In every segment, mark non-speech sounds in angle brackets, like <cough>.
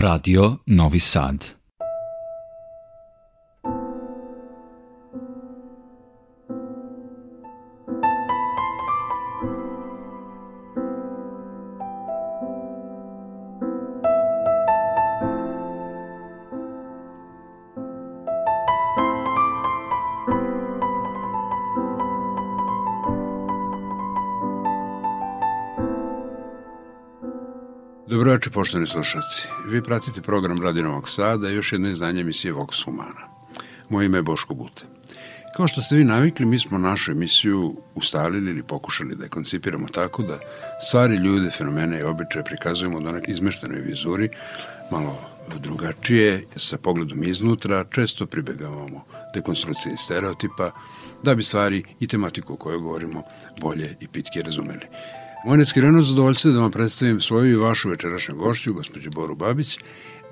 Radio Novi Sad. Dobroveče, poštovani slušalci. Vi pratite program Radio Novog Sada i još jedno izdanje emisije Vox Humana. Moje ime je Boško Bute. Kao što ste vi navikli, mi smo našu emisiju ustalili ili pokušali da je koncipiramo tako da stvari, ljude, fenomene i običaje prikazujemo do neke izmeštenoj vizuri, malo drugačije, sa pogledom iznutra, često pribegavamo dekonstrukcije stereotipa, da bi stvari i tematiku o kojoj govorimo bolje i pitke razumeli. Moje neskreno zadovoljstvo da vam predstavim svoju i vašu večerašnju gošću, gospođu Boru Babić,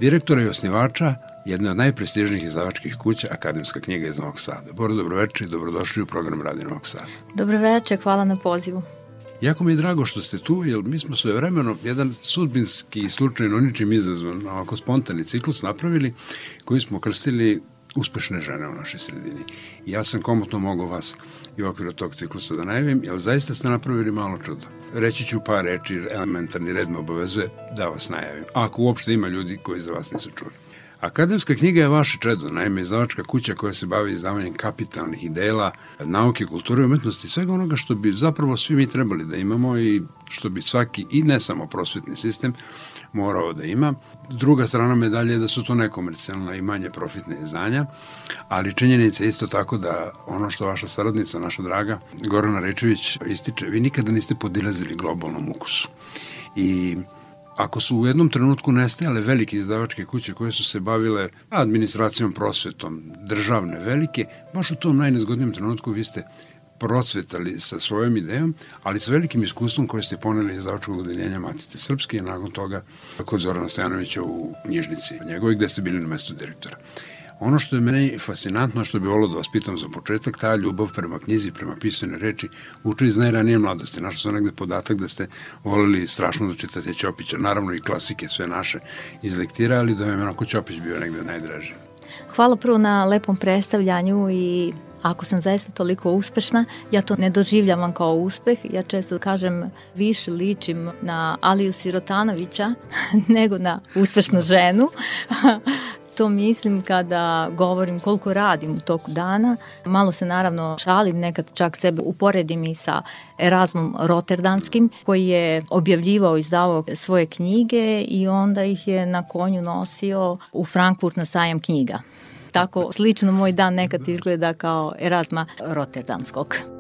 direktora i osnivača jedne od najprestižnijih izdavačkih kuća Akademska knjiga iz Novog Sada. Boro, dobroveče i dobrodošli u program Radio Novog Sada. Dobroveče, hvala na pozivu. Jako mi je drago što ste tu, jer mi smo svoje vremeno jedan sudbinski i slučajno ničim izazvan, ovako spontani ciklus napravili, koji smo krstili uspešne žene u našoj sredini. I ja sam komotno mogao vas i u okviru tog ciklusa da najavim, jer zaista ste napravili malo čudo. Reći ću par reči, elementarni red me obavezuje da vas najavim. Ako uopšte ima ljudi koji za vas nisu čuli. Akademska knjiga je vaše čedo, naime izdavačka kuća koja se bavi izdavanjem kapitalnih dela, nauke, kulture umetnosti, svega onoga što bi zapravo svi mi trebali da imamo i što bi svaki, i ne samo prosvetni sistem, morao da ima. Druga strana medalje je da su to nekomercijalna i manje profitne izdanja, ali činjenica je isto tako da ono što vaša saradnica, naša draga Gorana Rečević ističe, vi nikada niste podilazili globalnom ukusu. I ako su u jednom trenutku nestajale velike izdavačke kuće koje su se bavile administracijom, prosvetom, državne, velike, baš u tom najnezgodnijem trenutku vi ste procvetali sa svojom idejom, ali sa velikim iskustvom koje ste poneli iz zaučnog udeljenja Matice Srpske i nakon toga kod Zorana Stojanovića u knjižnici njegovoj gde ste bili na mestu direktora. Ono što je meni fascinantno, što bi volio da vas pitam za početak, ta ljubav prema knjizi, prema pisane reči, uče iz najranije mladosti. Našao sam negde podatak da ste volili strašno da čitate Ćopića, naravno i klasike sve naše iz lektira, ali da je onako Ćopić bio negde najdraži. Hvala prvo na lepom predstavljanju i Ako sam zaista toliko uspešna, ja to ne doživljavam kao uspeh. Ja često kažem više ličim na Aliju Sirotanovića <laughs> nego na uspešnu ženu. <laughs> to mislim kada govorim koliko radim u toku dana. Malo se naravno šalim, nekad čak sebe uporedim i sa Erasmom Rotterdamskim koji je objavljivao, izdavao svoje knjige i onda ih je na konju nosio u Frankfurt na sajam knjiga. Tako slično moj dan nekad izgleda kao Erasma Rotterdamskog.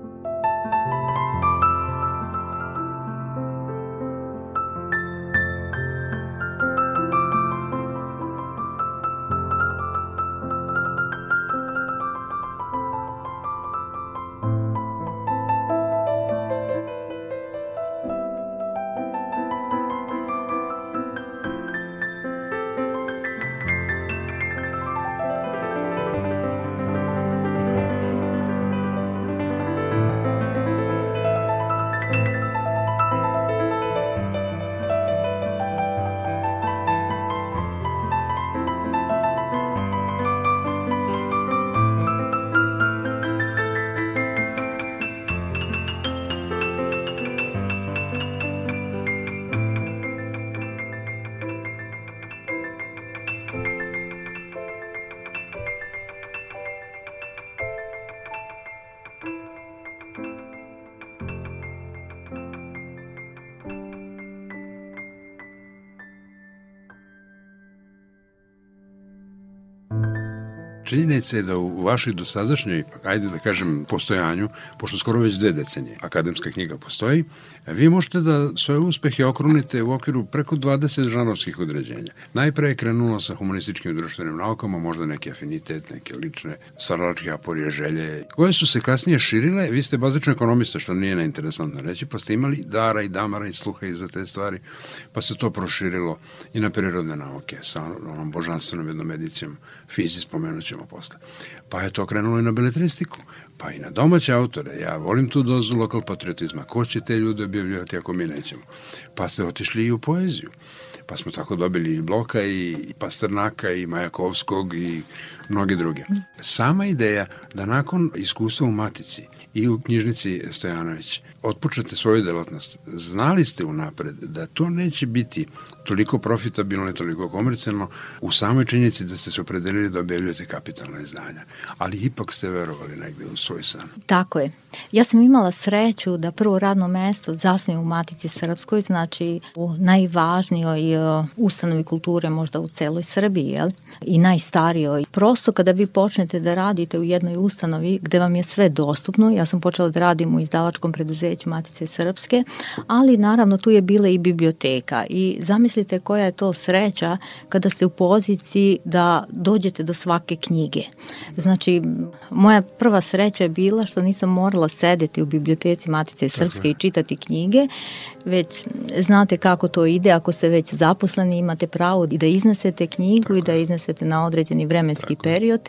Činjenica je da u vašoj dosadašnjoj, ajde da kažem, postojanju, pošto skoro već dve decenije akademska knjiga postoji, vi možete da svoje uspehe okrunite u okviru preko 20 žanovskih određenja. Najpre je krenulo sa humanističkim društvenim naukama, možda neki afinitet, neke lične stvaralačke aporije, želje, koje su se kasnije širile. Vi ste bazično ekonomista, što nije neinteresantno reći, pa ste imali dara i damara i sluha i za te stvari, pa se to proširilo i na prirodne nauke sa onom božanstvenom jednom edicijom fizi spomenut ćemo posle. Pa je to krenulo i na beletristiku, pa i na domaće autore. Ja volim tu dozu lokal patriotizma. Ko će te ljude objavljivati ako mi nećemo? Pa ste otišli i u poeziju. Pa smo tako dobili i Bloka i, Pastrnaka i Majakovskog i mnogi druge. Sama ideja da nakon iskustva u Matici i u knjižnici Stojanović otpočnete svoju delatnost, znali ste unapred da to neće biti toliko profitabilno i toliko komercijalno u samoj činjenici da ste se opredelili da objavljujete kapitalne izdanja, ali ipak ste verovali negde u svoj san. Tako je. Ja sam imala sreću da prvo radno mesto zasnujem u Matici Srpskoj, znači u najvažnijoj e, ustanovi kulture možda u celoj Srbiji, jel? I najstarijoj. Prosto kada vi počnete da radite u jednoj ustanovi gde vam je sve dostupno, ja sam počela da radim u izdavačkom preduzeću Matice Srpske, ali naravno tu je bila i biblioteka i zamislite koja je to sreća kada ste u poziciji da dođete do svake knjige. Znači, moja prva sreća je bila što nisam morala sedeti u biblioteci Matice Srpske i čitati knjige, već znate kako to ide, ako ste već zaposleni imate pravo i da iznesete knjigu Tako. i da iznesete na određeni vremenski Tako. period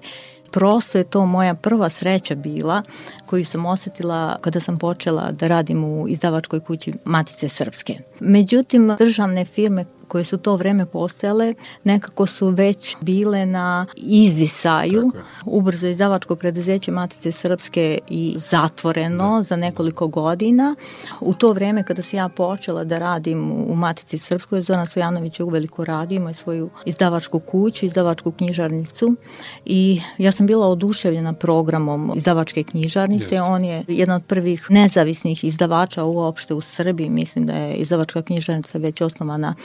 prosto je to moja prva sreća bila koju sam osetila kada sam počela da radim u izdavačkoj kući Matice Srpske. Međutim, državne firme koje su to vreme postojale nekako su već bile na izdisaju. Ubrzo izdavačko preduzeće Matice Srpske i zatvoreno da. za nekoliko godina. U to vreme kada sam ja počela da radim u Matici Srpskoj, Zoran Stojanović je uveliko radio, ima svoju izdavačku kuću, izdavačku knjižarnicu i ja sam bila oduševljena programom izdavačke knjižarnice. Yes. On je jedan od prvih nezavisnih izdavača uopšte u Srbiji. Mislim da je izdavačka knjižarnica već osnovana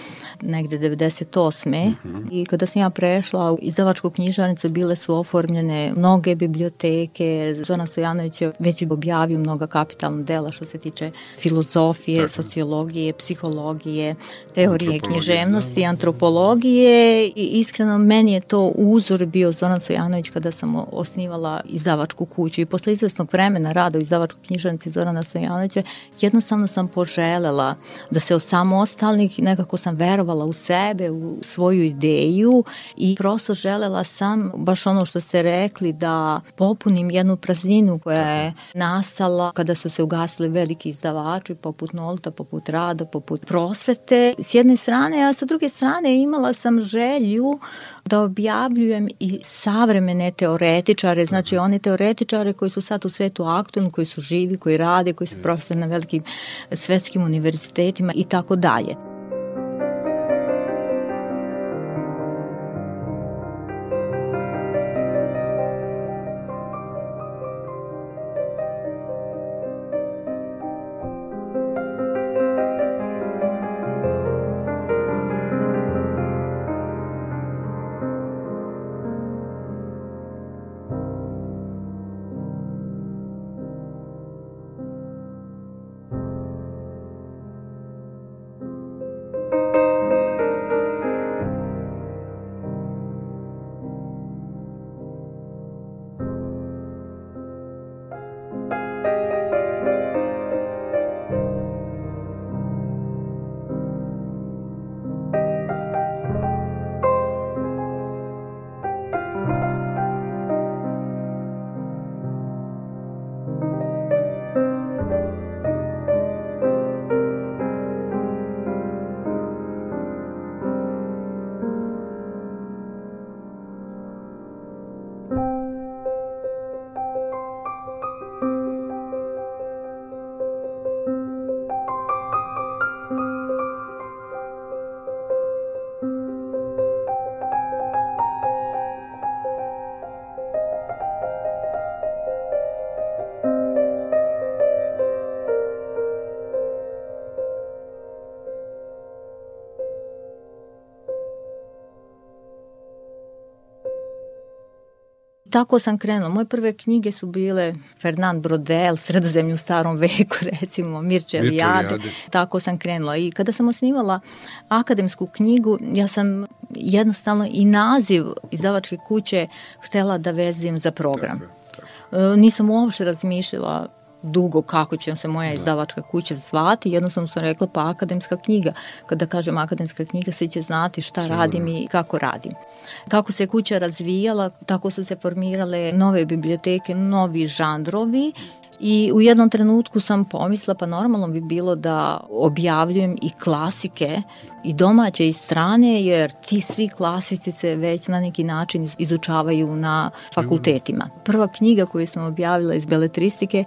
negde 98. Mm -hmm. I kada sam ja prešla u izdavačku knjižarnicu bile su oformljene mnoge biblioteke. Zona Stojanović je već objavio mnoga kapitalna dela što se tiče filozofije, Tako. sociologije, psihologije, teorije književnosti, da. antropologije i iskreno meni je to uzor bio Zoran Stojanović kada sam osnivala izdavačku kuću i posle izvesnog vremena rada u izdavačkoj knjižarnici Zorana Stojanovića jednostavno sam poželela da se osamostalnih nekako sam verovala verovala u sebe, u svoju ideju i prosto želela sam, baš ono što ste rekli, da popunim jednu prazninu koja je nastala kada su se ugasili veliki izdavači poput Nolta, poput Rada, poput Prosvete. S jedne strane, a sa druge strane imala sam želju da objavljujem i savremene teoretičare, znači one teoretičare koji su sad u svetu aktualni, koji su živi, koji rade, koji su profesori na velikim svetskim univerzitetima i tako dalje. Tako sam krenula. Moje prve knjige su bile Fernand Brodel, Sredozemlju u starom veku, <laughs> recimo, Mirče Elijade. Tako sam krenula. I kada sam osnivala akademsku knjigu, ja sam jednostavno i naziv izdavačke kuće htela da vezujem za program. Tako, tako. E, nisam uopšte razmišljala dugo kako će se moja da. izdavačka kuća zvati, jednostavno sam rekla pa akademska knjiga. Kada kažem akademska knjiga, svi će znati šta Sigurno. radim i kako radim. Kako se kuća razvijala, tako su se formirale nove biblioteke, novi žandrovi I u jednom trenutku sam pomisla pa normalno bi bilo da objavljujem i klasike i domaće i strane jer ti svi klasici se već na neki način izučavaju na fakultetima. Prva knjiga koju sam objavila iz beletristike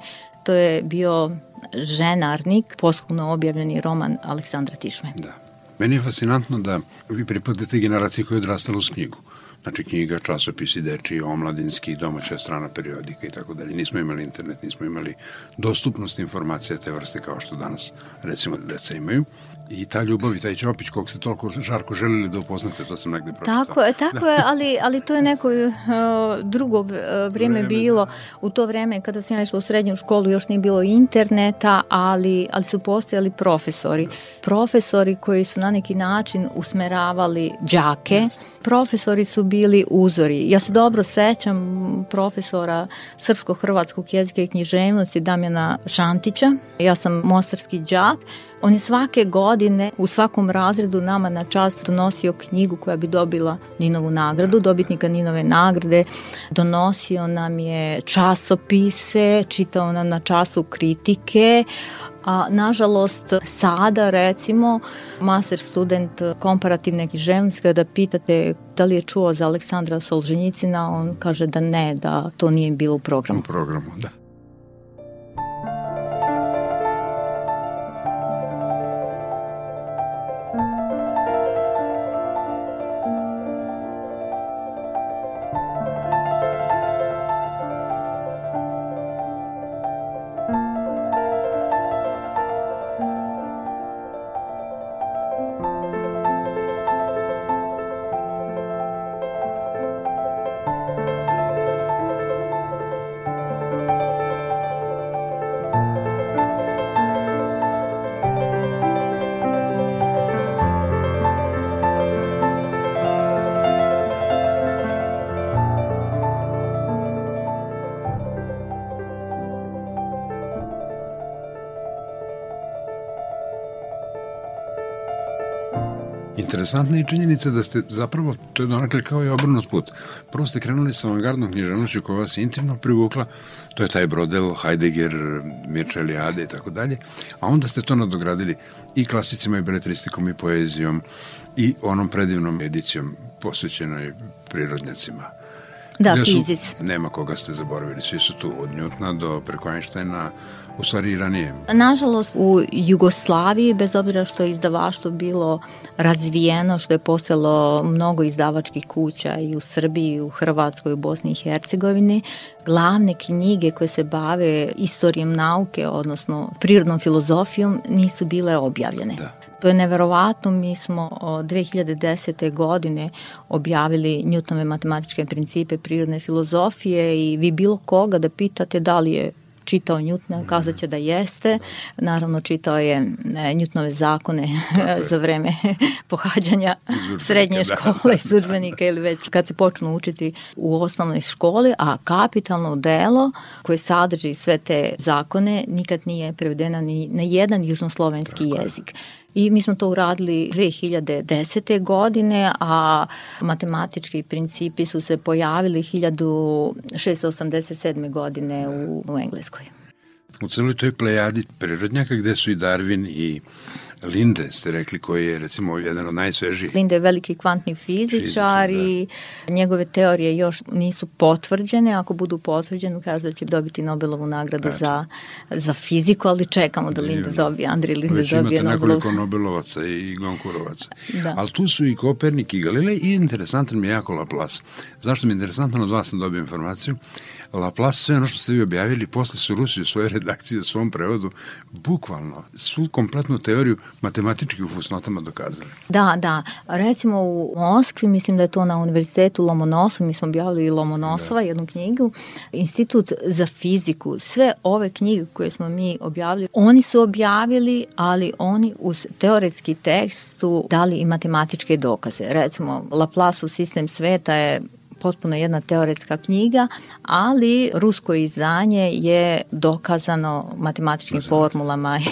to je bio Ženarnik, poslovno objavljeni roman Aleksandra Tišme. Da. Meni je fascinantno da vi pripadate generaciji koja je odrastala uz knjigu. Znači knjiga, časopisi deči, omladinski, domaća strana periodika i tako dalje. Nismo imali internet, nismo imali dostupnost informacija te vrste kao što danas recimo deca imaju i ta ljubav i taj Ćopić kog ste toliko žarko želili da upoznate, to sam negde pročitao. Tako je, tako da. je, ali, ali to je neko uh, drugo uh, vrijeme, vreme bilo. Da. U to vreme kada sam ja išla u srednju školu još nije bilo interneta, ali, ali su postojali profesori. Da. Profesori koji su na neki način usmeravali đake. Jeste. Profesori su bili uzori. Ja se dobro sećam profesora srpsko-hrvatskog jezika i književnosti Damjana Šantića. Ja sam mostarski đak On je svake godine u svakom razredu nama na čast donosio knjigu koja bi dobila Ninovu nagradu, dobitnika Ninove nagrade. Donosio nam je časopise, čitao nam na času kritike, a nažalost sada recimo master student komparativne književnosti kada pitate da li je čuo za Aleksandra Solženjicina, on kaže da ne, da to nije bilo u programu. U programu, da. Interesantna je činjenica da ste zapravo, to je donakle kao i obrnut put. Prvo ste krenuli sa avangardnom književnošću koja vas intimno privukla, to je taj Brodel, Heidegger, Mirča Eliade i tako dalje, a onda ste to nadogradili i klasicima i beletristikom i poezijom i onom predivnom edicijom posvećenoj prirodnjacima. Da, fizic. Nema koga ste zaboravili, svi su tu od Njutna do preko Einsteina, u stvari i ranije. Nažalost, u Jugoslaviji, bez obzira što je izdavaštvo bilo razvijeno, što je postojalo mnogo izdavačkih kuća i u Srbiji, i u Hrvatskoj, i u Bosni i Hercegovini, glavne knjige koje se bave istorijom nauke, odnosno prirodnom filozofijom, nisu bile objavljene. Da. To je neverovatno, mi smo 2010. godine objavili Newtonove matematičke principe prirodne filozofije i vi bilo koga da pitate da li je čitao Njutna, kazaće da jeste. Naravno, čitao je e, Njutnove zakone <laughs> za vreme <laughs> pohađanja srednje da. škole iz udžbenika ili već kad se počnu učiti u osnovnoj školi, a kapitalno delo koje sadrži sve te zakone nikad nije prevedeno ni na jedan južnoslovenski jezik. I mi smo to uradili 2010. godine, a matematički principi su se pojavili 1687. godine u, u Engleskoj. U celoj toj plejadi prirodnjaka gde su i Darwin i Linde ste rekli koji je recimo jedan od najsvežijih. Linde je veliki kvantni fizičar i da. njegove teorije još nisu potvrđene. Ako budu potvrđene, kaže da će dobiti Nobelovu nagradu za, za fiziku, ali čekamo da Linde dobije, Andri Linde Već dobije Nobelovu. Već imate nekoliko Nobelovaca i Gonkurovaca. Da. Ali tu su i Kopernik i Galilej i interesantan mi je jako Laplace. Zašto mi je interesantno, od vas sam dobio informaciju, Laplace, sve ono što ste vi objavili, posle su Rusi u svojoj redakciji, u svom prevodu, bukvalno, svu kompletnu teoriju matematički u fusnotama dokazali. Da, da. Recimo u Moskvi, mislim da je to na univerzitetu Lomonosov, mi smo objavili Lomonosova, da. jednu knjigu, Institut za fiziku, sve ove knjige koje smo mi objavili, oni su objavili, ali oni uz teoretski tekst su dali i matematičke dokaze. Recimo, Laplaceov sistem sveta je potpuno jedna teoretska knjiga, ali rusko izdanje je dokazano matematičkim formulama <laughs>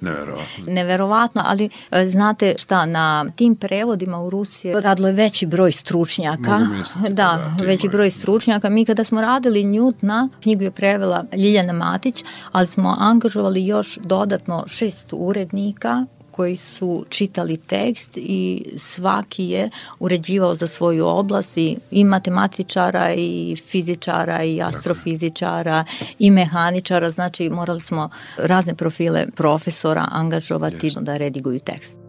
Neverovatno. Neverovatno, ali e, znate šta, na tim prevodima u Rusiji radilo je veći broj stručnjaka. Misliti, da, da veći broj stručnjaka. Mi kada smo radili Njutna, knjigu je prevela Ljiljana Matić, ali smo angažovali još dodatno šest urednika koji su čitali tekst i svaki je uređivao za svoju oblast i, i matematičara i fizičara i astrofizičara i mehaničara, znači morali smo razne profile profesora angažovati yes. da rediguju tekst.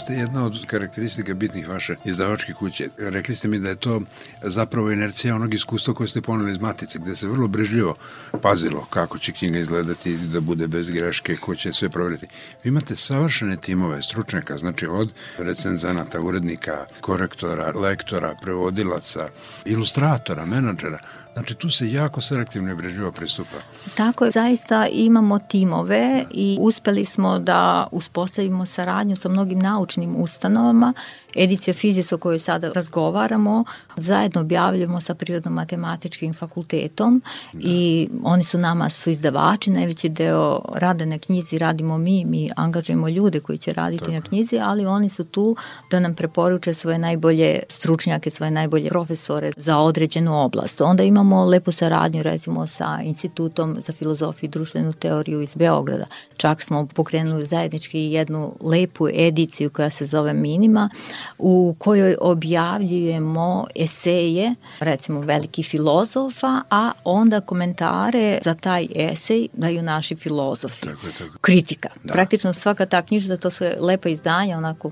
Jeste jedna od karakteristika bitnih vaše izdavačke kuće. Rekli ste mi da je to zapravo inercija onog iskustva koje ste poneli iz Matice, gde se vrlo brežljivo pazilo kako će knjiga izgledati, da bude bez greške, ko će sve provjeriti. Vi imate savršene timove stručnjaka, znači od recenzanata, urednika, korektora, lektora, prevodilaca, ilustratora, menadžera. Znači tu se jako selektivno i brežljivo pristupa. Tako je, zaista imamo timove i uspeli smo da uspostavimo saradnju sa mnogim naučnim ustanovama. Edicija Fizis o kojoj sada razgovaramo, zajedno objavljujemo sa Prirodno-matematičkim fakultetom da. i oni su nama su izdavači, najveći deo rada na knjizi radimo mi, mi angažujemo ljude koji će raditi Tako. na knjizi, ali oni su tu da nam preporuče svoje najbolje stručnjake, svoje najbolje profesore za određenu oblast. Onda imamo lepu saradnju recimo sa Institutom za filozofiju i društvenu teoriju iz Beograda. Čak smo pokrenuli zajednički jednu lepu ediciju koja se zove Minima, u kojoj objavljujemo eseje, recimo veliki filozofa, a onda komentare za taj esej daju naši filozofi. Tako je, tako. Kritika. Da. Praktično svaka ta knjiža, to su lepa izdanja, onako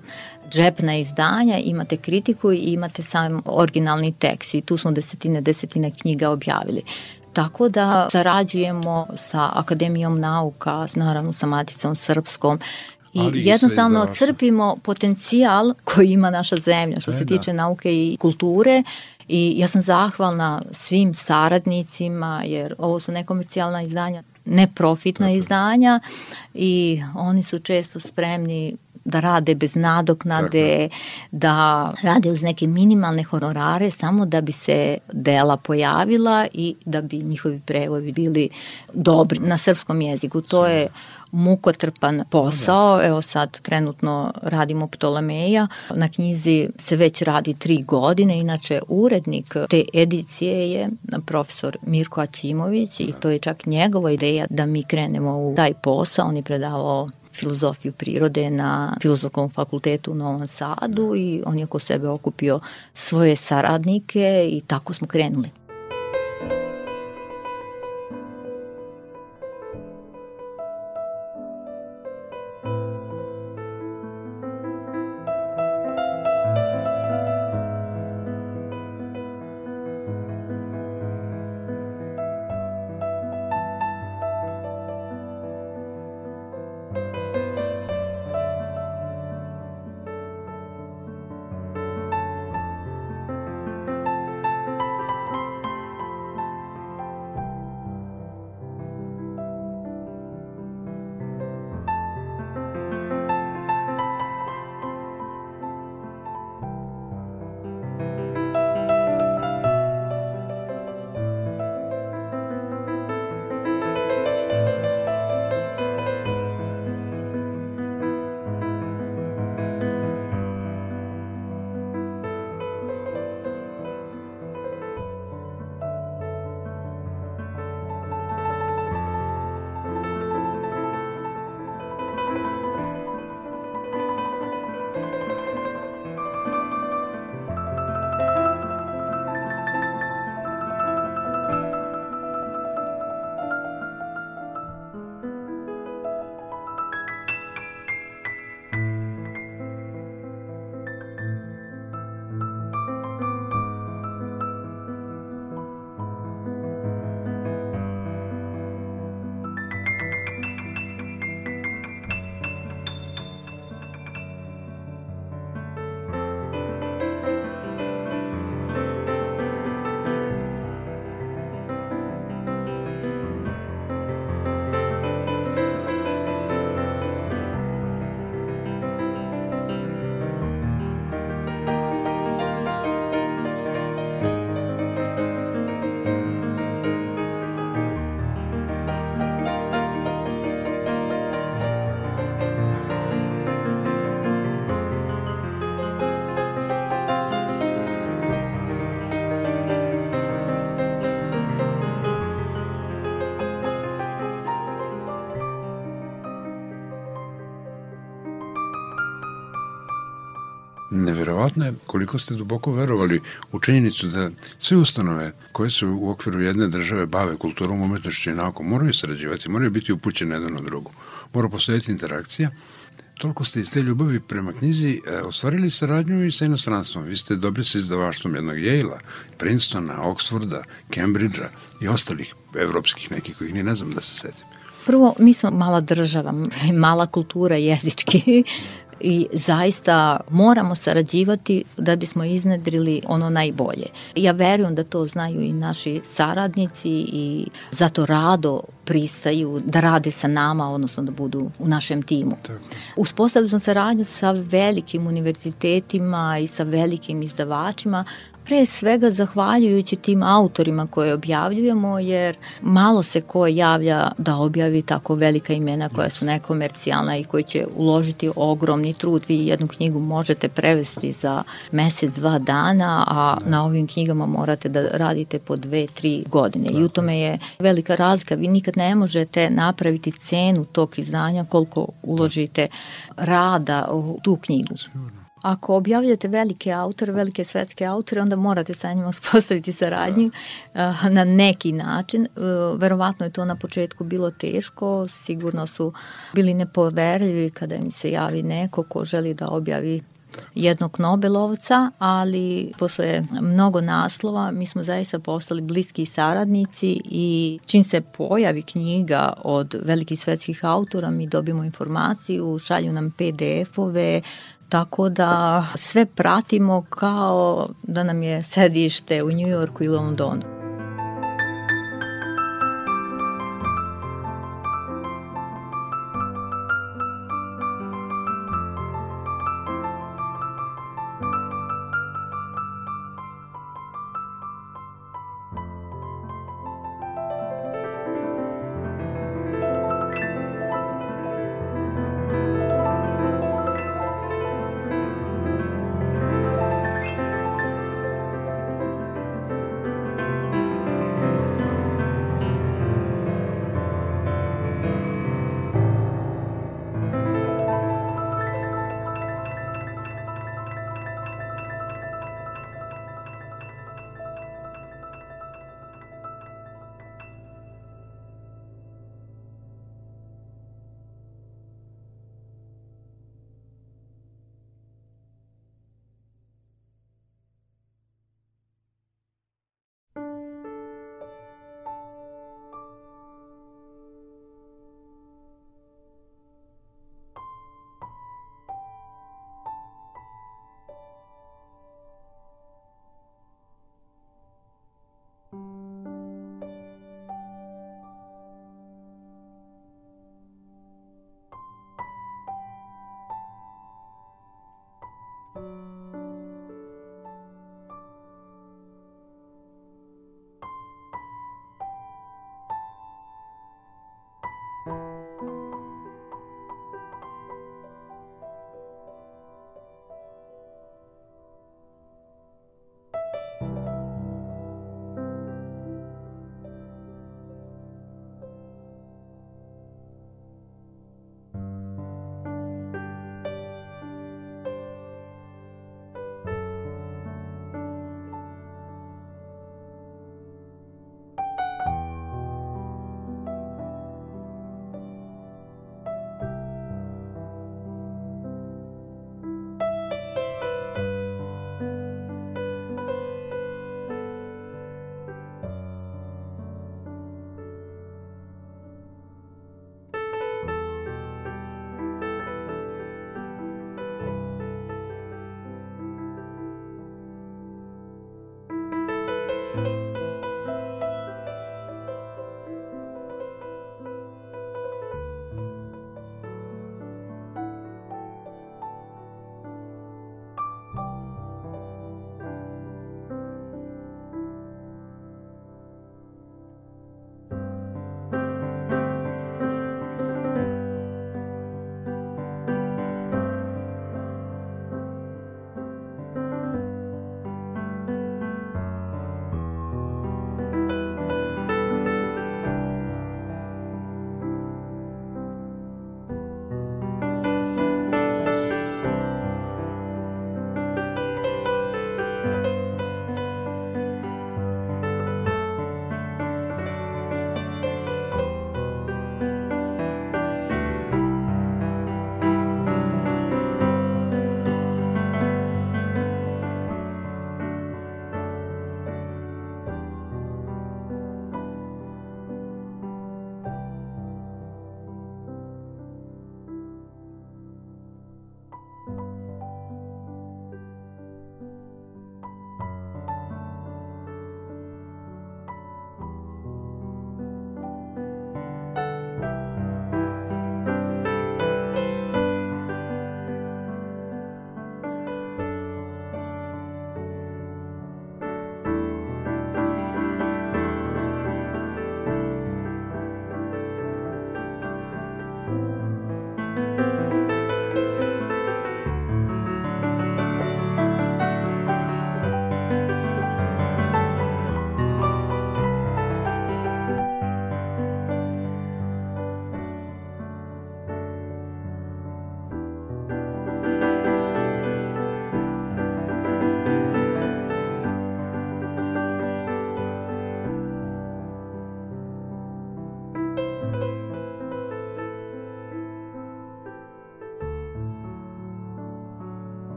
džepna izdanja, imate kritiku i imate sam originalni tekst i tu smo desetine, desetine knjiga objavili. Tako da sarađujemo sa Akademijom nauka, naravno sa Maticom Srpskom, i Ali jednostavno crpimo potencijal koji ima naša zemlja što e, se da. tiče nauke i kulture i ja sam zahvalna svim saradnicima jer ovo su nekomercijalna izdanja neprofitna Tako. izdanja i oni su često spremni da rade bez nadoknade, Tako. da rade uz neke minimalne honorare samo da bi se dela pojavila i da bi njihovi prevodi bili dobri na srpskom jeziku. To je mukotrpan posao. Evo sad trenutno radimo Ptolomeja. Na knjizi se već radi tri godine. Inače, urednik te edicije je profesor Mirko Aćimović i to je čak njegova ideja da mi krenemo u taj posao. On je predavao filozofiju prirode na Filozofskom fakultetu u Novom Sadu i on je oko sebe okupio svoje saradnike i tako smo krenuli. Neverovatno je koliko ste duboko verovali u činjenicu da sve ustanove koje se u okviru jedne države bave kulturom, umetnošću i naukom moraju sarađivati, moraju biti upućene jedan od drugu. Mora postojati interakcija. Toliko ste iz te ljubavi prema knjizi e, ostvarili saradnju i sa inostranstvom. Vi ste dobri sa izdavaštvom jednog Yale-a, Princetona, Oxforda, Cambridgea i ostalih evropskih nekih kojih ni ne znam da se setim. Prvo, mi smo mala država, mala kultura jezički, i zaista moramo sarađivati da bismo iznedrili ono najbolje. Ja verujem da to znaju i naši saradnici i zato rado pristaju da rade sa nama, odnosno da budu u našem timu. Tako. Uspostavili smo saradnju sa velikim univerzitetima i sa velikim izdavačima, pre svega zahvaljujući tim autorima koje objavljujemo, jer malo se ko javlja da objavi tako velika imena koja su nekomercijalna i koji će uložiti ogromni trud. Vi jednu knjigu možete prevesti za mesec, dva dana, a na ovim knjigama morate da radite po dve, tri godine. I u tome je velika razlika. Vi nikad ne možete napraviti cenu tog izdanja koliko uložite rada u tu knjigu. Ako objavljate velike autore, velike svetske autore, onda morate sa njima <laughs> uspostaviti saradnju da. na neki način. E, verovatno je to na početku bilo teško, sigurno su bili nepoverljivi kada mi se javi neko ko želi da objavi jednog Nobelovca, ali posle mnogo naslova mi smo zaista postali bliski saradnici i čim se pojavi knjiga od velikih svetskih autora mi dobimo informaciju, šalju nam PDF-ove, Tako da sve pratimo kao da nam je sedište u Njujorku ili Londonu.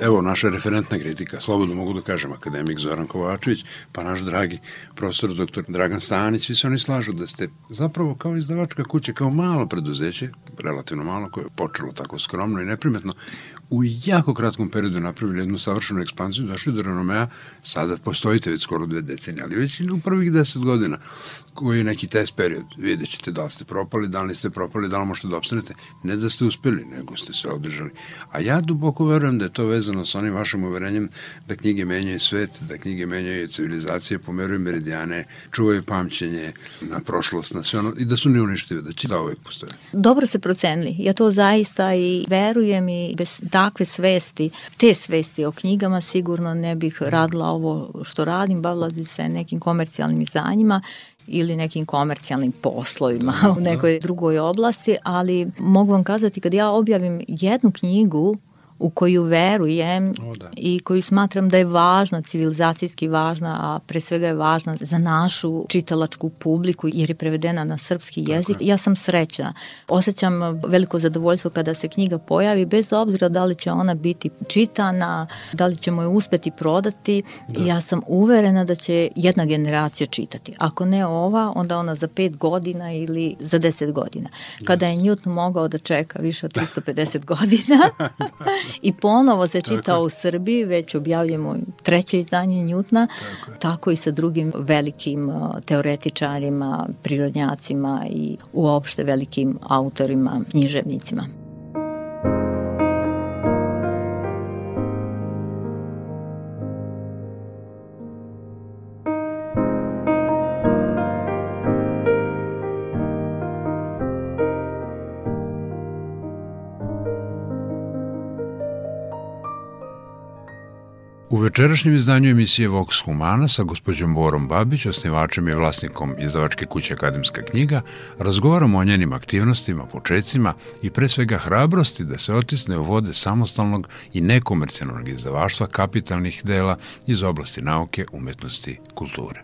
Evo naša referentna kritika, slobodno mogu da kažem, akademik Zoran Kovačević, pa naš dragi profesor dr. Dragan Stanić, svi se oni slažu da ste zapravo kao izdavačka kuća, kao malo preduzeće, relativno malo, koje je počelo tako skromno i neprimetno, u jako kratkom periodu napravili jednu savršenu ekspansiju, došli do renomea, sada postojite već skoro dve decenije, ali već u prvih deset godina, koji je neki test period, vidjet ćete da li ste propali, da li ste propali, da li možete da opstanete, ne da ste uspeli, nego ste se održali. A ja duboko verujem da je to vezano sa onim vašim uverenjem da knjige menjaju svet, da knjige menjaju civilizacije, pomeruju meridijane, čuvaju pamćenje na prošlost, na sve ono, i da su neuništive, da će zauvek postojati. Dobro se procenili. Ja to zaista i verujem i bez takve svesti, te svesti o knjigama sigurno ne bih radila ovo što radim, bavila bi se nekim komercijalnim izdanjima ili nekim komercijalnim poslovima u nekoj drugoj oblasti, ali mogu vam kazati kad ja objavim jednu knjigu u koju verujem o, da. i koju smatram da je važna, civilizacijski važna, a pre svega je važna za našu čitalačku publiku jer je prevedena na srpski jezik. Ja sam srećna. Osjećam veliko zadovoljstvo kada se knjiga pojavi, bez obzira da li će ona biti čitana, da li ćemo je uspeti prodati. Da. Ja sam uverena da će jedna generacija čitati. Ako ne ova, onda ona za pet godina ili za deset godina. Kada je Newton mogao da čeka više od 350 godina, <laughs> i ponovo se čita tako. u Srbiji, već objavljamo treće izdanje Njutna, tako, tako i sa drugim velikim teoretičarima, prirodnjacima i uopšte velikim autorima, književnicima. Večerašnjem izdanju emisije Vox Humana sa gospođom Borom Babić, osnivačem i vlasnikom izdavačke kuće Akademska knjiga, razgovaramo o njenim aktivnostima, početcima i pre svega hrabrosti da se otisne u vode samostalnog i nekomercijalnog izdavaštva kapitalnih dela iz oblasti nauke, umetnosti, kulture.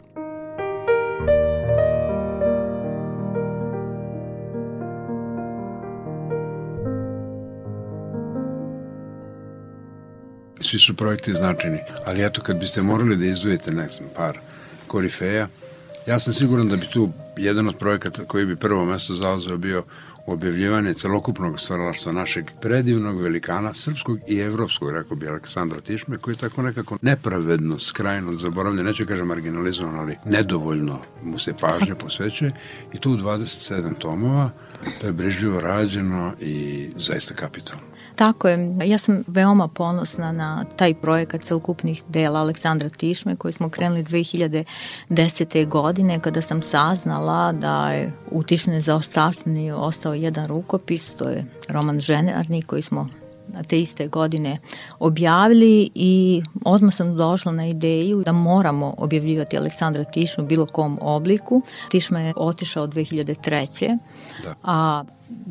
Svi su projekti značajni, ali eto kad biste morali da izdujete, ne znam, par korifeja, ja sam siguran da bi tu jedan od projekata koji bi prvo mesto zauzeo bio objavljivanje celokupnog stvaralaštva našeg predivnog velikana, srpskog i evropskog, rekao bi Aleksandra Tišme, koji je tako nekako nepravedno, skrajno zaboravljen, neću kažem marginalizovan, ali nedovoljno mu se pažnje posvećuje i tu u 27 tomova, to je brižljivo rađeno i zaista kapitalno. Tako je, ja sam veoma ponosna na taj projekat celokupnih dela Aleksandra Tišme koji smo krenuli 2010. godine kada sam saznala da je u Tišne za ostavštini ostao jedan rukopis, to je roman Ženarni koji smo te iste godine objavili i odmah sam došla na ideju da moramo objavljivati Aleksandra Tišmu u bilo kom obliku. Tišma je otišao 2003. Da. A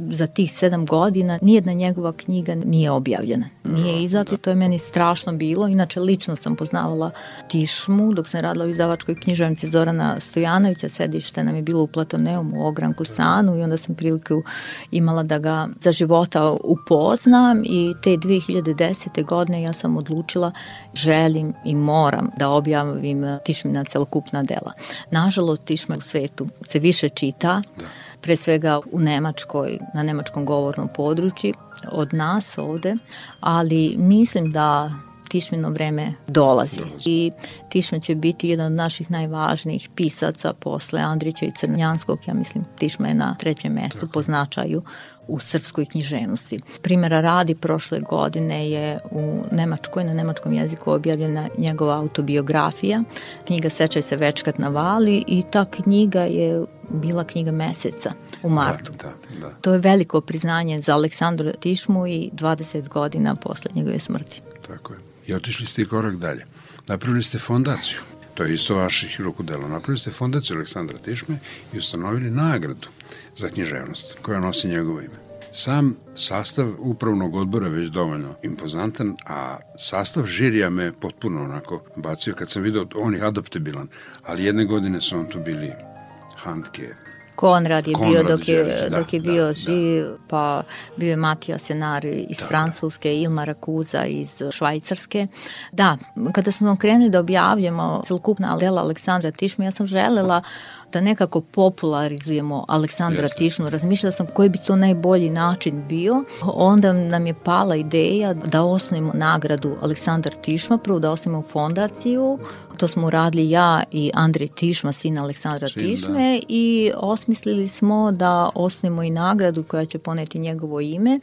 za tih sedam godina nijedna njegova knjiga nije objavljena. Nije izato i to je meni strašno bilo. Inače, lično sam poznavala Tišmu dok sam radila u izdavačkoj književnici Zorana Stojanovića. Sedište nam je bilo u Platoneumu u Ogranku Sanu i onda sam priliku imala da ga za života upoznam i te 2010. godine ja sam odlučila želim i moram da objavim Tišmina celokupna dela. Nažalost, Tišma u svetu se više čita, da pre svega u Nemačkoj, na nemačkom govornom području od nas ovde, ali mislim da Tišmino vreme dolazi. I Tišma će biti jedan od naših najvažnijih pisaca posle Andrića i Crnjanskog. Ja mislim Tišma je na trećem mestu po značaju u srpskoj književnosti. Primera radi prošle godine je u Nemačkoj, na nemačkom jeziku objavljena njegova autobiografija. Knjiga Sečaj se večkat na vali i ta knjiga je bila knjiga meseca u martu. Da, da, da. To je veliko priznanje za Aleksandru Tišmu i 20 godina posle njegove smrti. Tako je. I otišli ste i korak dalje. Napravili ste fondaciju. To je isto vaših rukodela. Napravili ste fondaciju Aleksandra Tišme i ustanovili nagradu za književnost koja nosi njegovo ime. Sam sastav upravnog odbora je već dovoljno impozantan, a sastav žirija me potpuno onako bacio kad sam vidio, on je adaptabilan, ali jedne godine su on tu bili Handke, Konrad je Konrad bio dok je, Đelić, da, dok je da, bio da. živ, pa bio je Matija Senar iz Da, Francuske, Ilma Rakuza iz Švajcarske. Da, kada smo krenuli da objavljamo celokupna dela Aleksandra Tišme, ja sam želela da nekako popularizujemo Aleksandra Jeste. Tišnu. Razmišljala sam koji bi to najbolji način bio. Onda nam je pala ideja da osnovimo nagradu Aleksandar Tišma, prvo da osnovimo fondaciju, to smo uradili ja i Andrej Tišma, sin Aleksandra Sin, da. Tišme i osmislili smo da osnovimo i nagradu koja će poneti njegovo ime,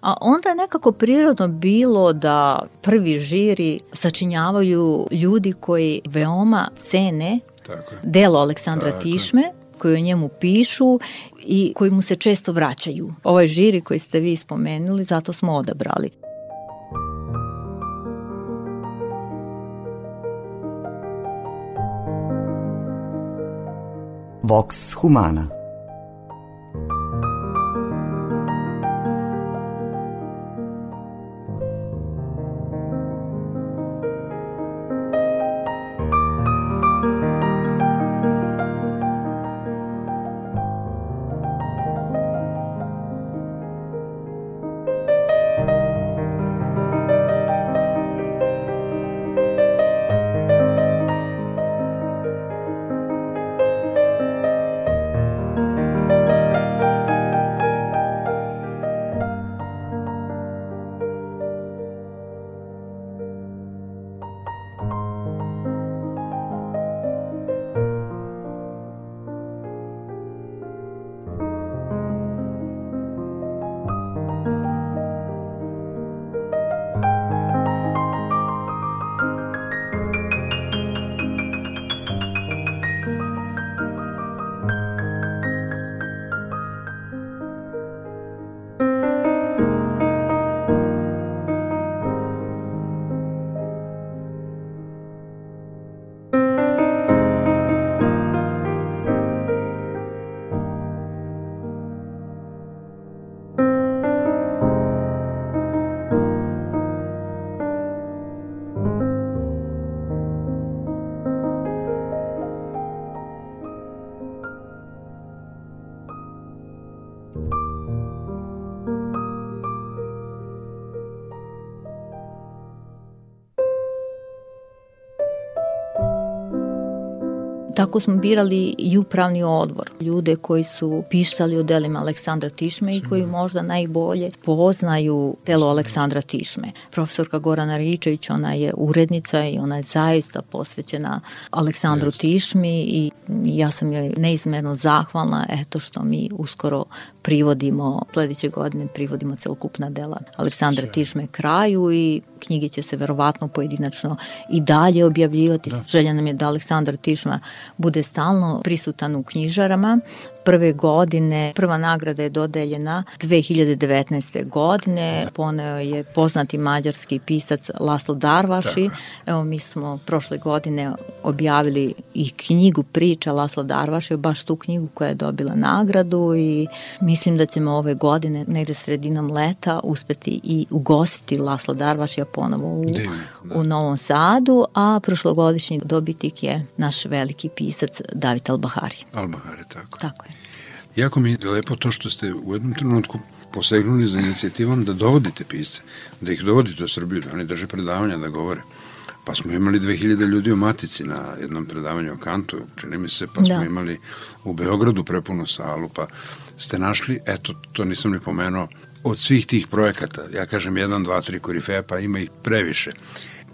a onda je nekako prirodno bilo da prvi žiri sačinjavaju ljudi koji veoma cene Tako je. delo Aleksandra Tako. Tišme koji o njemu pišu i koji mu se često vraćaju. Ovaj žiri koji ste vi spomenuli, zato smo odabrali. Vox Humana Tako smo birali i upravni odbor, ljude koji su pisali o delima Aleksandra Tišme i koji možda najbolje poznaju delo Aleksandra Tišme. Profesorka Gorana Ričević, ona je urednica i ona je zaista posvećena Aleksandru Jeste. Tišmi i ja sam joj neizmerno zahvalna eto što mi uskoro privodimo, sledeće godine privodimo celokupna dela Aleksandra Tišme kraju i knjige će se verovatno pojedinačno i dalje objavljivati. Da. Želja nam je da Aleksandar Tišma bude stalno prisutan u knjižarama. Prve godine, prva nagrada je dodeljena 2019. godine. Da. Poneo je poznati mađarski pisac Laslo Darvaši. Evo mi smo prošle godine objavili i knjigu priča Laslo Darvaši, baš tu knjigu koja je dobila nagradu i mislim da ćemo ove godine, negde sredinom leta, uspeti i ugostiti Laslo Darvašija ponovo u, Divno, da. u Novom Sadu, a prošlogodišnji dobitnik je naš veliki pisac David Albahari. Albahari, tako. Tako je. Jako mi je lepo to što ste u jednom trenutku posegnuli za inicijativom da dovodite pisce, da ih dovodite u Srbiju, da oni drže predavanja, da govore. Pa smo imali 2000 ljudi u Matici na jednom predavanju o kantu, čini mi se, pa smo Da. imali u Beogradu prepunu salu, pa ste našli, eto, to nisam ni pomenuo, od svih tih projekata, ja kažem 1, 2, 3 korifeja, pa ima ih previše.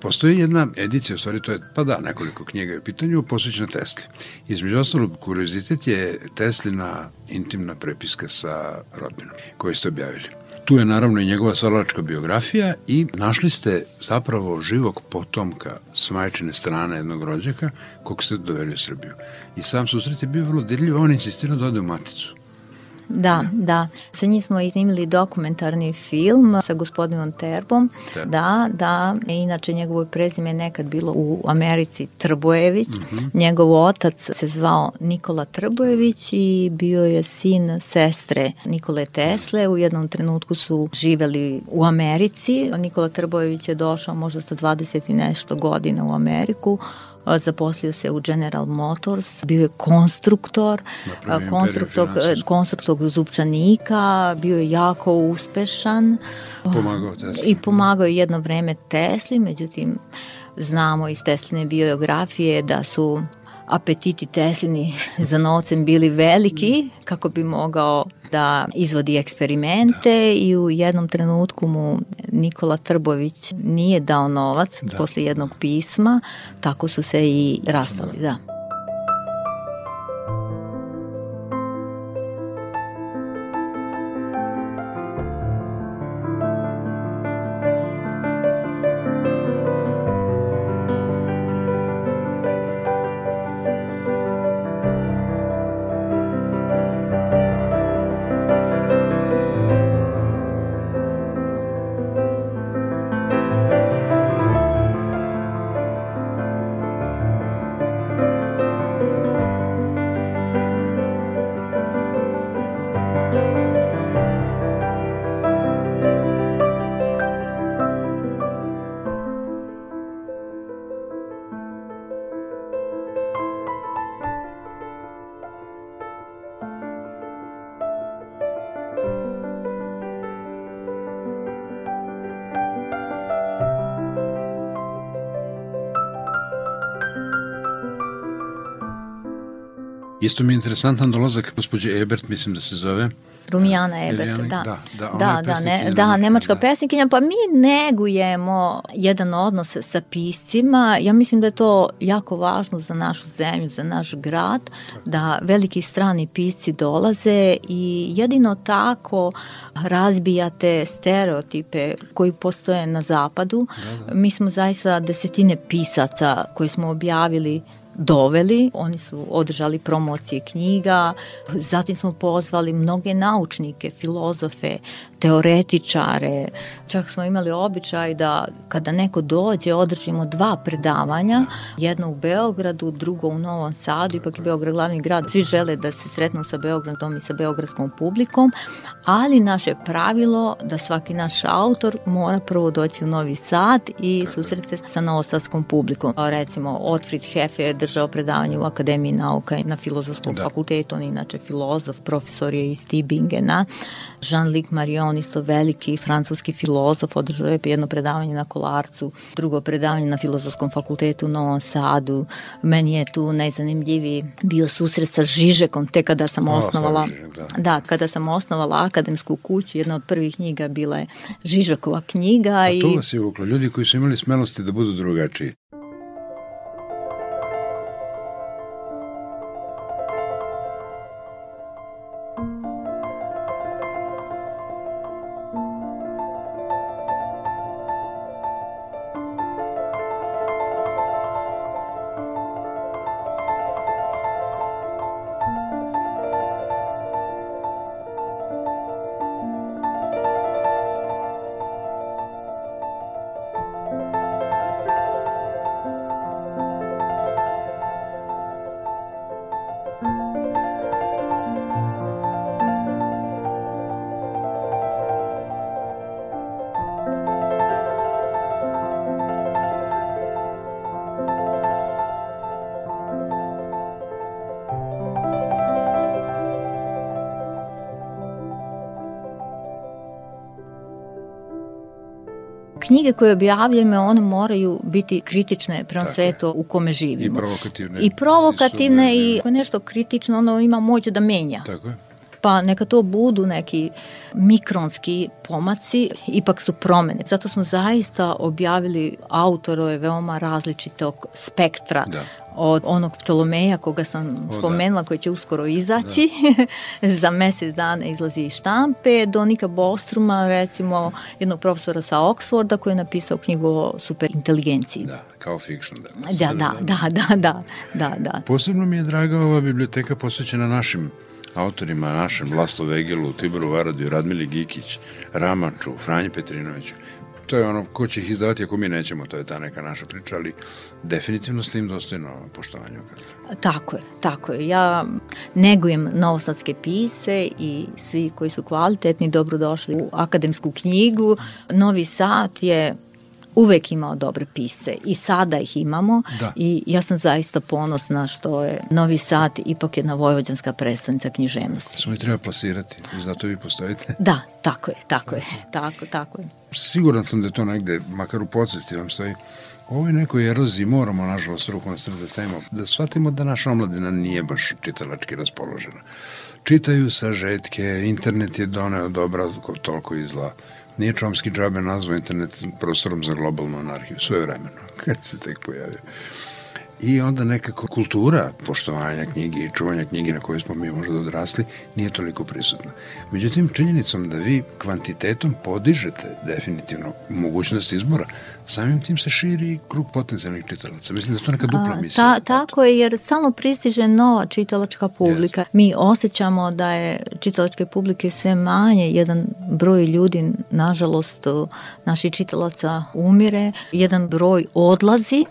Postoji jedna edicija, u stvari to je, pa da, nekoliko knjiga je u pitanju, posvećena Tesli. Između ostalog, kuriozitet je Teslina intimna prepiska sa rodbinom, koju ste objavili. Tu je naravno i njegova stvaralačka biografija i našli ste zapravo živog potomka s majčine strane jednog rođaka kog ste doveli u Srbiju. I sam susret je bio vrlo dirljiv, on insistirao da ode u maticu. Da, da. Sa njim smo iznimili dokumentarni film sa gospodinom Terbom. Terbo. Da, da. Inače, njegovo prezime je nekad bilo u Americi Trbojević. Mm -hmm. Njegov otac se zvao Nikola Trbojević i bio je sin sestre Nikole Tesle. U jednom trenutku su živeli u Americi. Nikola Trbojević je došao možda sa 20 i nešto godina u Ameriku zaposlio se u General Motors, bio je konstruktor, konstruktor, konstruktor zupčanika, bio je jako uspešan. Pomagao Tesli. I pomagao je jedno vreme Tesli, međutim, znamo iz Tesline biografije da su apetiti Teslini <laughs> za novcem bili veliki kako bi mogao da izvodi eksperimente da. i u jednom trenutku mu Nikola Trbović nije dao novac da. posle jednog pisma, tako su se i rastali, da. Isto mi je interesantan dolazak gospođe Ebert, mislim da se zove. Rumijana Ebert, da. Da, da, da, da, ne, da, nemačka da. pesnikinja, pa mi negujemo jedan odnos sa piscima. Ja mislim da je to jako važno za našu zemlju, za naš grad, da veliki strani pisci dolaze i jedino tako razbijate stereotipe koji postoje na zapadu. Da, da. Mi smo zaista desetine pisaca koje smo objavili doveli. Oni su održali promocije knjiga, zatim smo pozvali mnoge naučnike, filozofe, teoretičare. Čak smo imali običaj da kada neko dođe održimo dva predavanja, jedno u Beogradu, drugo u Novom Sadu, ipak je Beograd glavni grad. Svi žele da se sretnu sa Beogradom i sa beogradskom publikom, ali naše pravilo da svaki naš autor mora prvo doći u Novi Sad i susret se sa novosadskom publikom. Recimo, Otfrid Hefe je držao predavanje u Akademiji nauka na filozofskom da. fakultetu, on je inače filozof, profesor je iz Tibingena. Jean-Luc Marion, isto veliki francuski filozof, održao je jedno predavanje na Kolarcu, drugo predavanje na Filozofskom fakultetu u Novom Sadu. Meni je tu najzanimljiviji bio susret sa Žižekom, te kada sam o, osnovala, Žižek, da. da, kada sam osnovala akademsku kuću, jedna od prvih knjiga bila je Žižekova knjiga. A to i... vas je uvuklo, ljudi koji su imali smelosti da budu drugačiji. Knjige koje objavljujemo, one moraju biti kritične prema svetu u kome živimo. I provokativne. I provokativne i, i nešto kritično, ono ima moć da menja. Tako je pa neka to budu neki mikronski pomaci, ipak su promene. Zato smo zaista objavili autorove veoma različitog spektra. Da od onog Ptolomeja koga sam o, spomenula, da. koji će uskoro izaći, da. <laughs> za mesec dana izlazi iz štampe, do Nika Bostruma, recimo jednog profesora sa Oxforda koji je napisao knjigu o superinteligenciji. Da, kao fiction, da. Da, da, da, da, da, da, da. Posebno mi je draga ova biblioteka posvećena našim autorima, našem Laslo Vegelu, Tiboru Varadiju, Radmili Gikić, Ramaču, Franji Petrinoviću to je ono, ko će ih izdavati ako mi nećemo, to je ta neka naša priča, ali definitivno ste im dostojno poštovanje. Tako je, tako je. Ja negujem novosadske pise i svi koji su kvalitetni dobrodošli u akademsku knjigu. Novi Sad je uvek imao dobre pisce i sada ih imamo Da. i ja sam zaista ponosna što je Novi Sad ipak jedna vojvođanska predstavnica književnosti. Samo i treba plasirati i zato vi postojite. <laughs> Da, tako je, tako je, tako, tako je. Siguran sam da to negde, makar u podsvesti vam stoji, u ovoj nekoj eroziji moramo, nažalost, ruku na srce stavimo, da shvatimo da naša omladina nije baš čitalački raspoložena. Čitaju sažetke, internet je doneo dobra toliko i zla. Nije Čomski džabe nazvao internet prostorom za globalnu anarhiju, svoje vremeno, <laughs> kad se tek pojavio. I onda nekako kultura poštovanja knjige i čuvanja knjige na kojoj smo mi možda odrasli nije toliko prisutna. Međutim, činjenicom da vi kvantitetom podižete definitivno mogućnost izbora, samim tim se širi krug potencijalnih čitalaca. Mislim da to neka dupla misla. Ta, tako je, jer stalno pristiže nova čitalačka publika. Yes. Mi osjećamo da je čitalačke publike sve manje, jedan broj ljudi, nažalost, naših čitalaca umire, jedan broj odlazi,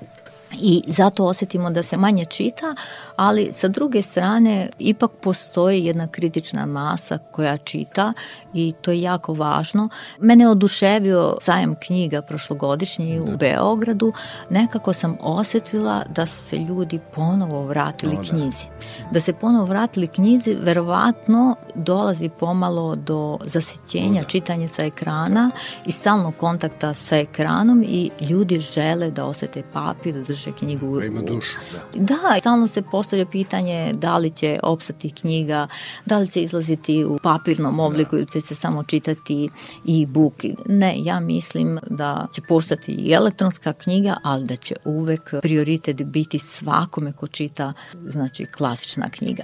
i zato osetimo da se manje čita, ali sa druge strane ipak postoji jedna kritična masa koja čita i to je jako važno. Mene oduševio sajam knjiga prošlogodišnji da. u Beogradu. Nekako sam osetila da su se ljudi ponovo vratili o, da. knjizi. Da se ponovo vratili knjizi, verovatno dolazi pomalo do zasićenja, da. čitanja sa ekrana i stalnog kontakta sa ekranom i ljudi žele da osete papir, da drže knjigu. Da ima dušu, da. Da, stalno se postavlja pitanje da li će opstati knjiga, da li će izlaziti u papirnom obliku da. ili će se samo čitati i book. Ne, ja mislim da će postati i elektronska knjiga, ali da će uvek prioritet biti svakome ko čita, znači klasična knjiga.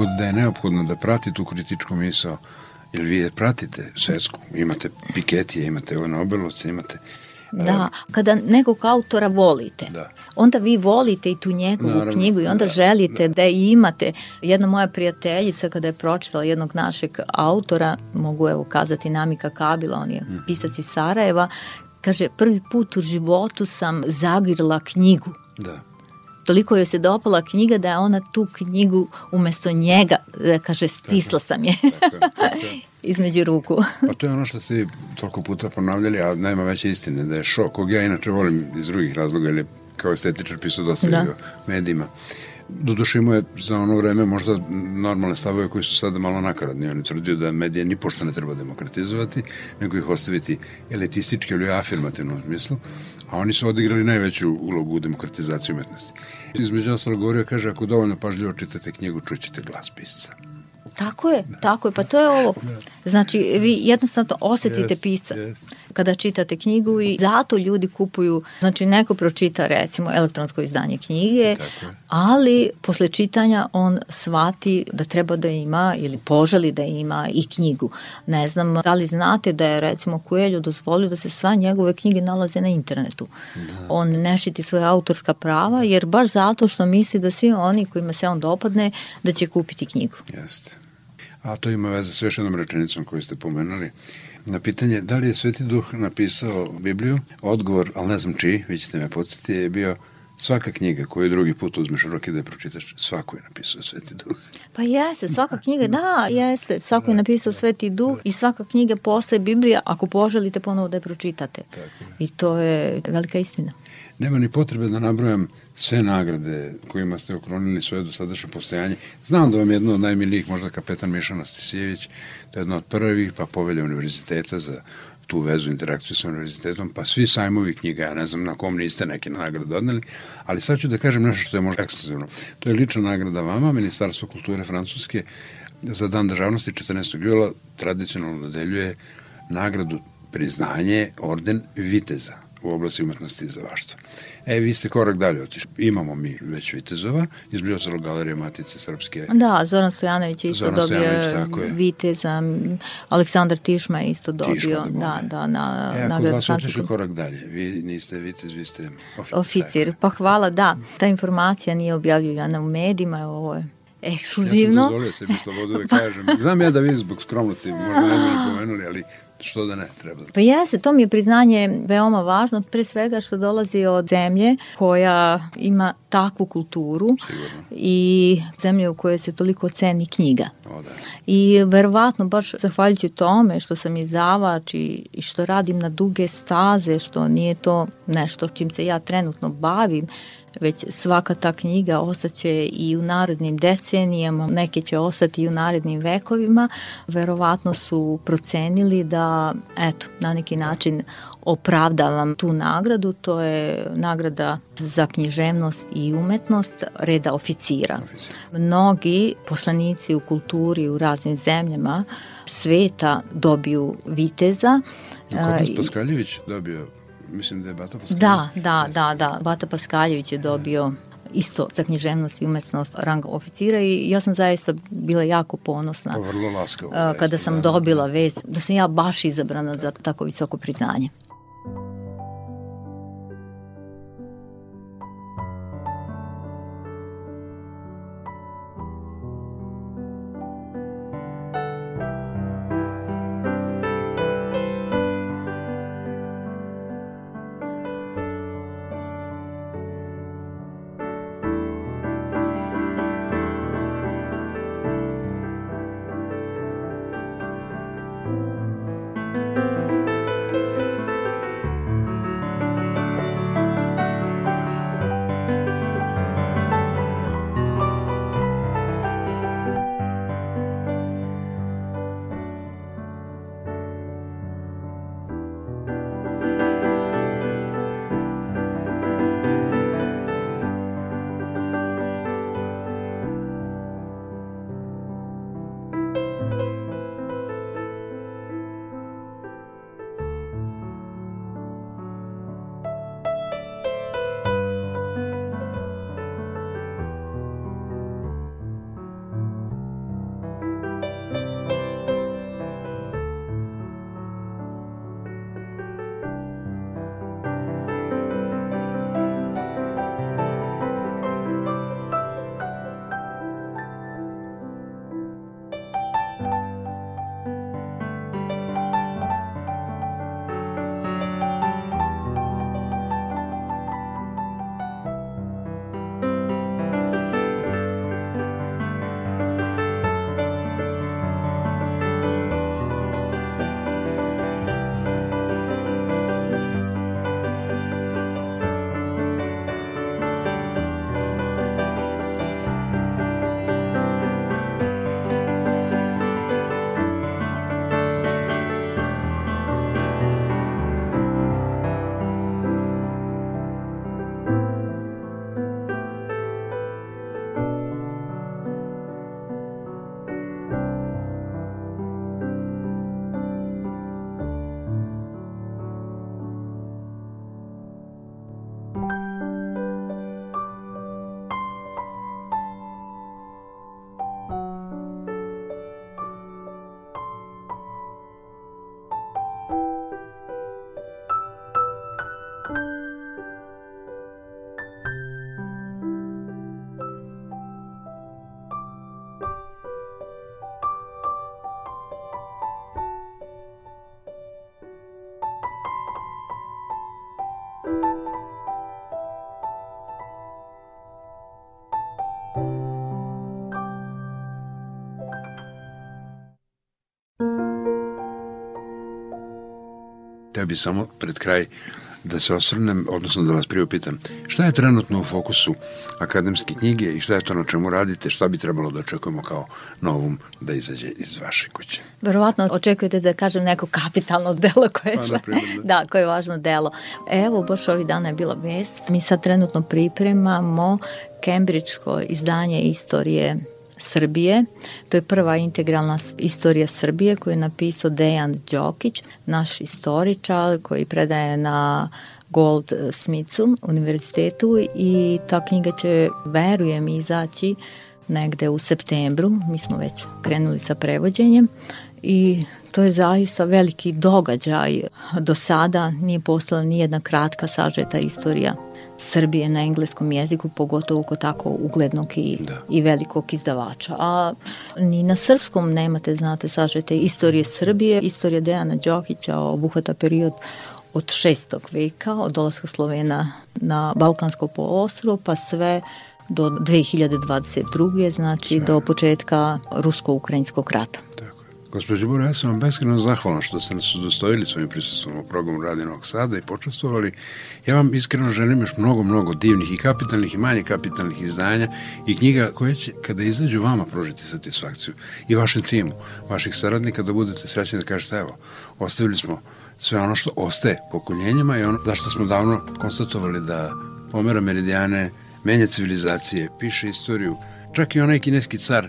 God da je neophodno da prati tu kritičku misao, jer vi je pratite svetsku, imate Piketije, imate ove Nobelovce, imate Da, kada nekog autora volite, da. onda vi volite i tu njegovu Naravno, knjigu i onda da, želite da. da imate. Jedna moja prijateljica kada je pročitala jednog našeg autora, mogu evo kazati Namika Kabila, on je mm. pisac iz Sarajeva, kaže prvi put u životu sam zagrila knjigu. Da toliko joj se dopala knjiga da je ona tu knjigu umesto njega, da kaže, stisla sam je tako, tako. <laughs> između ruku. pa to je ono što ste toliko puta ponavljali, a nema veće istine, da je šok, kog ja inače volim iz drugih razloga, ili kao estetičar pisao dosta da. medijima. Doduše imao je za ono vreme možda normalne stavove koji su sada malo nakaradni. On je tvrdio da medije ni pošto ne treba demokratizovati, nego ih ostaviti elitistički ili afirmativnom smislu, a oni su odigrali najveću ulogu u demokratizaciji umetnosti. Između ostalo govorio, kaže, ako dovoljno pažljivo čitate knjigu, čućete glas pisca. Tako je, tako je, pa to je ovo. Znači, vi jednostavno osetite yes, pisca yes. Kada čitate knjigu i zato ljudi kupuju, znači neko pročita recimo elektronsko izdanje knjige, ali posle čitanja on shvati da treba da ima ili poželi da ima i knjigu. Ne znam, da li znate da je recimo Coelho dozvolio da se sva njegove knjige nalaze na internetu. Da. On ne šiti svoje autorska prava jer baš zato što misli da svi oni kojima se on dopadne da će kupiti knjigu. Jeste a to ima veze s još jednom rečenicom koju ste pomenuli. Na pitanje da li je Sveti Duh napisao Bibliju, odgovor, ali ne znam čiji, vi ćete me podsjetiti, je bio svaka knjiga koju drugi put uzmeš u ruke da je pročitaš, svako je napisao Sveti Duh. <laughs> Pa jeste, svaka knjiga, da, jeste, svako je napisao Sveti Duh i svaka knjiga postaje Biblija ako poželite ponovo da je pročitate. I to je velika istina. Nema ni potrebe da nabrojam sve nagrade kojima ste okronili svoje dosadašnje postojanje. Znam da vam je jedno od najmilijih, možda kapetan Mišana Stisijević, to je jedno od prvih, pa povelja univerziteta za tu vezu, interakciju sa univerzitetom, pa svi sajmovi knjiga, ja ne znam na kom niste neke nagrade odneli, ali sad ću da kažem nešto što je možda ekskluzivno. To je lična nagrada vama, Ministarstvo kulture Francuske, za dan državnosti 14. jula tradicionalno dodeljuje nagradu priznanje orden Viteza u oblasti umetnosti i zavaštva. E, vi ste korak dalje otišli. Imamo mi već Vitezova, između ostalog Galerije Matice Srpske. Da, Zoran Stojanović je isto Zoran Stojanović, dobio je. Viteza, Aleksandar Tišma je isto dobio, Tišma, da da, da, na E, ako vas otišli korak dalje, vi niste Vitez, vi ste oficir. oficir. Pa hvala, da. Ta informacija nije objavljivana u medijima, ovo je Ja sam ekskluzivno. dozvolio sebi slobodu da <laughs> kažem. Znam ja da vi zbog skromnosti možda ne bi ni pomenuli, ali što da ne, treba. Pa jeste, to mi je priznanje veoma važno, pre svega što dolazi od zemlje koja ima takvu kulturu Sigurno. i zemlje u kojoj se toliko ceni knjiga. O, da. I verovatno baš zahvaljujući tome što sam izdavač i, i što radim na duge staze, što nije to nešto čim se ja trenutno bavim, već svaka ta knjiga ostaće i u narednim decenijama, neke će ostati i u narednim vekovima, verovatno su procenili da, eto, na neki način opravdavam tu nagradu, to je nagrada za književnost i umetnost reda oficira. Oficir. Mnogi poslanici u kulturi u raznim zemljama sveta dobiju viteza. Kod nas Paskaljević dobio, mislim da je Bata Paskaljević. Da, da, da, da. Bata Paskaljević je dobio isto za književnost i umetnost rang oficira i ja sam zaista bila jako ponosna To vrlo laskavo. zaista, kada sam da. dobila vest da sam ja baš izabrana za tako visoko priznanje. Ja bi samo pred kraj da se osvrnem, odnosno da vas priupitam, šta je trenutno u fokusu akademske knjige i šta je to na čemu radite, šta bi trebalo da očekujemo kao novum da izađe iz vaše kuće? Verovatno očekujete da kažem neko kapitalno delo koje, Pa, na primjer, da. <laughs> da, koje je važno delo. Evo, baš ovih dana je bila vest. Mi sad trenutno pripremamo Kembridžko izdanje istorije Srbije. To je prva integralna istorija Srbije koju je napisao Dejan Đokić, naš istoričar koji predaje na Gold Smithu univerzitetu i ta knjiga će, verujem, izaći negde u septembru. Mi smo već krenuli sa prevođenjem i to je zaista veliki događaj. Do sada nije postala ni jedna kratka sažeta istorija Srbije na engleskom jeziku, pogotovo kod tako uglednog i, da. i velikog izdavača. A ni na srpskom nemate, znate, sažete istorije Srbije. Istorija Dejana Đokića obuhvata period od 6. veka, od dolaska Slovena na Balkansko poluostrvo, pa sve do 2022. znači sve. do početka rusko-ukrajinskog rata. Tako. Gospodin Bora, ja sam vam beskreno zahvalan što ste nas udostojili svojim prisustvom u programu Radio Novog Sada i počastovali. Ja vam iskreno želim još mnogo, mnogo divnih i kapitalnih i manje kapitalnih izdanja i knjiga koje će, kada izađu vama, pružiti satisfakciju i vašem timu, vaših saradnika, da budete srećni da kažete, evo, ostavili smo sve ono što ostaje pokoljenjima i ono zašto smo davno konstatovali da pomera meridijane, menja civilizacije, piše istoriju. Čak i onaj kineski car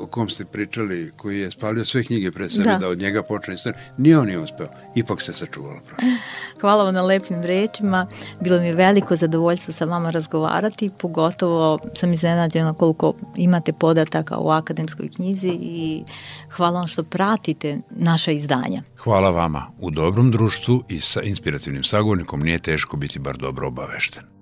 o kom ste pričali, koji je spalio sve knjige pre sebe, da, da od njega počne istorija, nije on nije uspeo. Ipak se sačuvalo prošlost. <laughs> Hvala vam na lepim rečima. Bilo mi je veliko zadovoljstvo sa vama razgovarati, pogotovo sam iznenađena koliko imate podataka u akademskoj knjizi i hvala vam što pratite naša izdanja. Hvala vama. U dobrom društvu i sa inspirativnim sagovornikom nije teško biti bar dobro obavešten.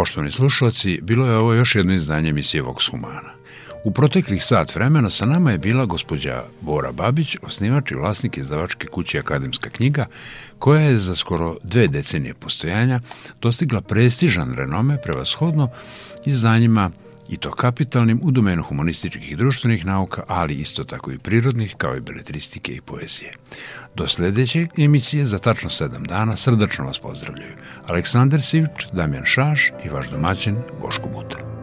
Poštovani slušalci, bilo je ovo još jedno izdanje emisije Vox Humana. U proteklih sat vremena sa nama je bila gospođa Bora Babić, osnivač i vlasnik izdavačke kuće Akademska knjiga, koja je za skoro dve decenije postojanja dostigla prestižan renome prevashodno izdanjima i to kapitalnim u domenu humanističkih i društvenih nauka, ali isto tako i prirodnih, kao i beletristike i poezije. Do sledeće emisije za tačno sedam dana srdačno vas pozdravljaju Aleksandar Sivč, Damjan Šaš i vaš domaćin Boško Butar.